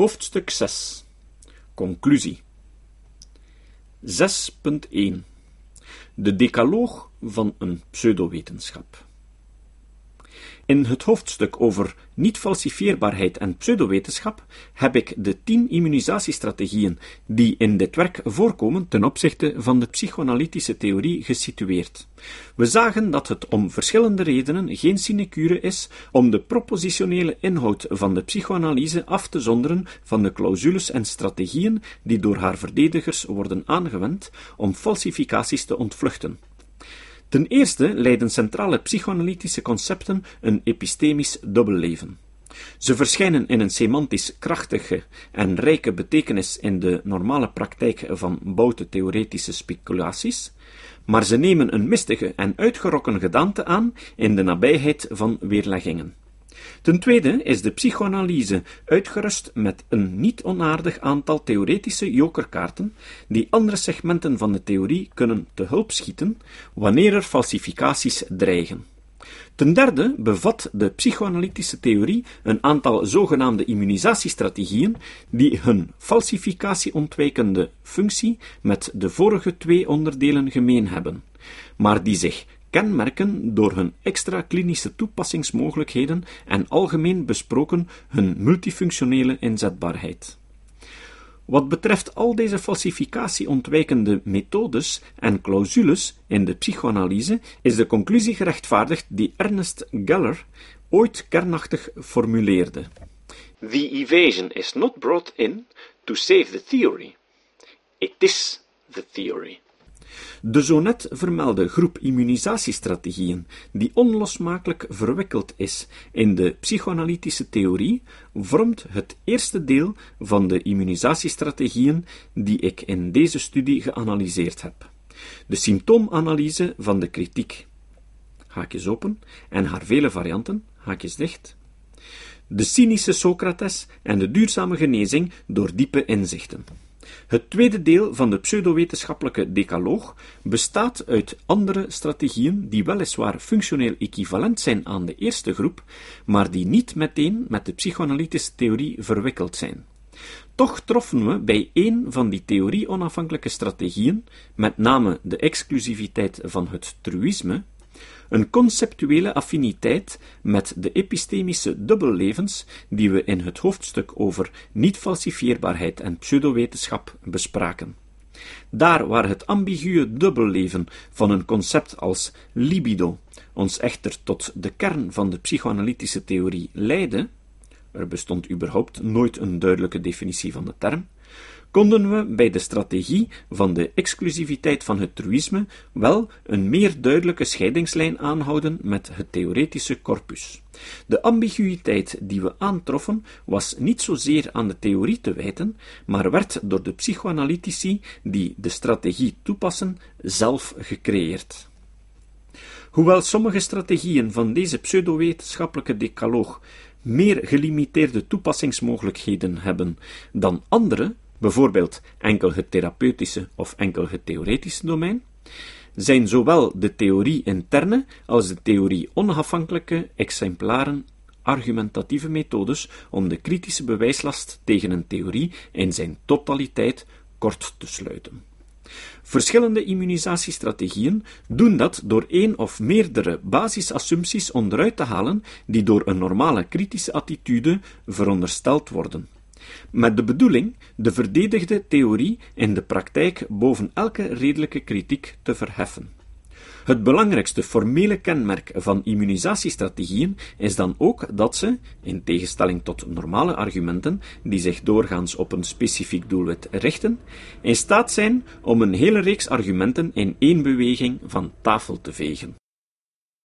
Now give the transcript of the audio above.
Hoofdstuk 6 Conclusie. 6.1 De decaloog van een pseudowetenschap in het hoofdstuk over niet-falsifieerbaarheid en pseudowetenschap heb ik de tien immunisatiestrategieën die in dit werk voorkomen ten opzichte van de psychoanalytische theorie gesitueerd. We zagen dat het om verschillende redenen geen sinecure is om de propositionele inhoud van de psychoanalyse af te zonderen van de clausules en strategieën die door haar verdedigers worden aangewend om falsificaties te ontvluchten. Ten eerste leiden centrale psychoanalytische concepten een epistemisch dubbelleven. Ze verschijnen in een semantisch krachtige en rijke betekenis in de normale praktijk van boute theoretische speculaties, maar ze nemen een mistige en uitgerokken gedaante aan in de nabijheid van weerleggingen. Ten tweede is de psychoanalyse uitgerust met een niet onaardig aantal theoretische jokerkaarten die andere segmenten van de theorie kunnen te hulp schieten wanneer er falsificaties dreigen. Ten derde bevat de psychoanalytische theorie een aantal zogenaamde immunisatiestrategieën die hun falsificatie-ontwijkende functie met de vorige twee onderdelen gemeen hebben, maar die zich kenmerken door hun extra klinische toepassingsmogelijkheden en algemeen besproken hun multifunctionele inzetbaarheid. Wat betreft al deze falsificatie-ontwijkende methodes en clausules in de psychoanalyse, is de conclusie gerechtvaardigd die Ernest Geller ooit kernachtig formuleerde. The evasion is not brought in to save the theory. It is the theory. De zo net vermelde groep immunisatiestrategieën, die onlosmakelijk verwikkeld is in de psychoanalytische theorie, vormt het eerste deel van de immunisatiestrategieën die ik in deze studie geanalyseerd heb. De symptoomanalyse van de kritiek, haakjes open, en haar vele varianten, haakjes dicht, de cynische Socrates en de duurzame genezing door diepe inzichten. Het tweede deel van de pseudowetenschappelijke decaloog bestaat uit andere strategieën die weliswaar functioneel equivalent zijn aan de eerste groep, maar die niet meteen met de psychoanalytische theorie verwikkeld zijn. Toch troffen we bij één van die theorie-onafhankelijke strategieën, met name de exclusiviteit van het truïsme, een conceptuele affiniteit met de epistemische dubbellevens die we in het hoofdstuk over niet-falsifieerbaarheid en pseudowetenschap bespraken. Daar waar het ambiguë dubbelleven van een concept als libido ons echter tot de kern van de psychoanalytische theorie leidde, er bestond überhaupt nooit een duidelijke definitie van de term, konden we bij de strategie van de exclusiviteit van het truïsme wel een meer duidelijke scheidingslijn aanhouden met het theoretische corpus. De ambiguïteit die we aantroffen was niet zozeer aan de theorie te wijten, maar werd door de psychoanalytici die de strategie toepassen zelf gecreëerd. Hoewel sommige strategieën van deze pseudowetenschappelijke decaloog meer gelimiteerde toepassingsmogelijkheden hebben dan andere, bijvoorbeeld enkel het therapeutische of enkel het theoretische domein, zijn zowel de theorie interne als de theorie onafhankelijke exemplaren argumentatieve methodes om de kritische bewijslast tegen een theorie in zijn totaliteit kort te sluiten. Verschillende immunisatiestrategieën doen dat door één of meerdere basisassumpties onderuit te halen die door een normale kritische attitude verondersteld worden met de bedoeling de verdedigde theorie in de praktijk boven elke redelijke kritiek te verheffen. Het belangrijkste formele kenmerk van immunisatiestrategieën is dan ook dat ze, in tegenstelling tot normale argumenten die zich doorgaans op een specifiek doelwit richten, in staat zijn om een hele reeks argumenten in één beweging van tafel te vegen.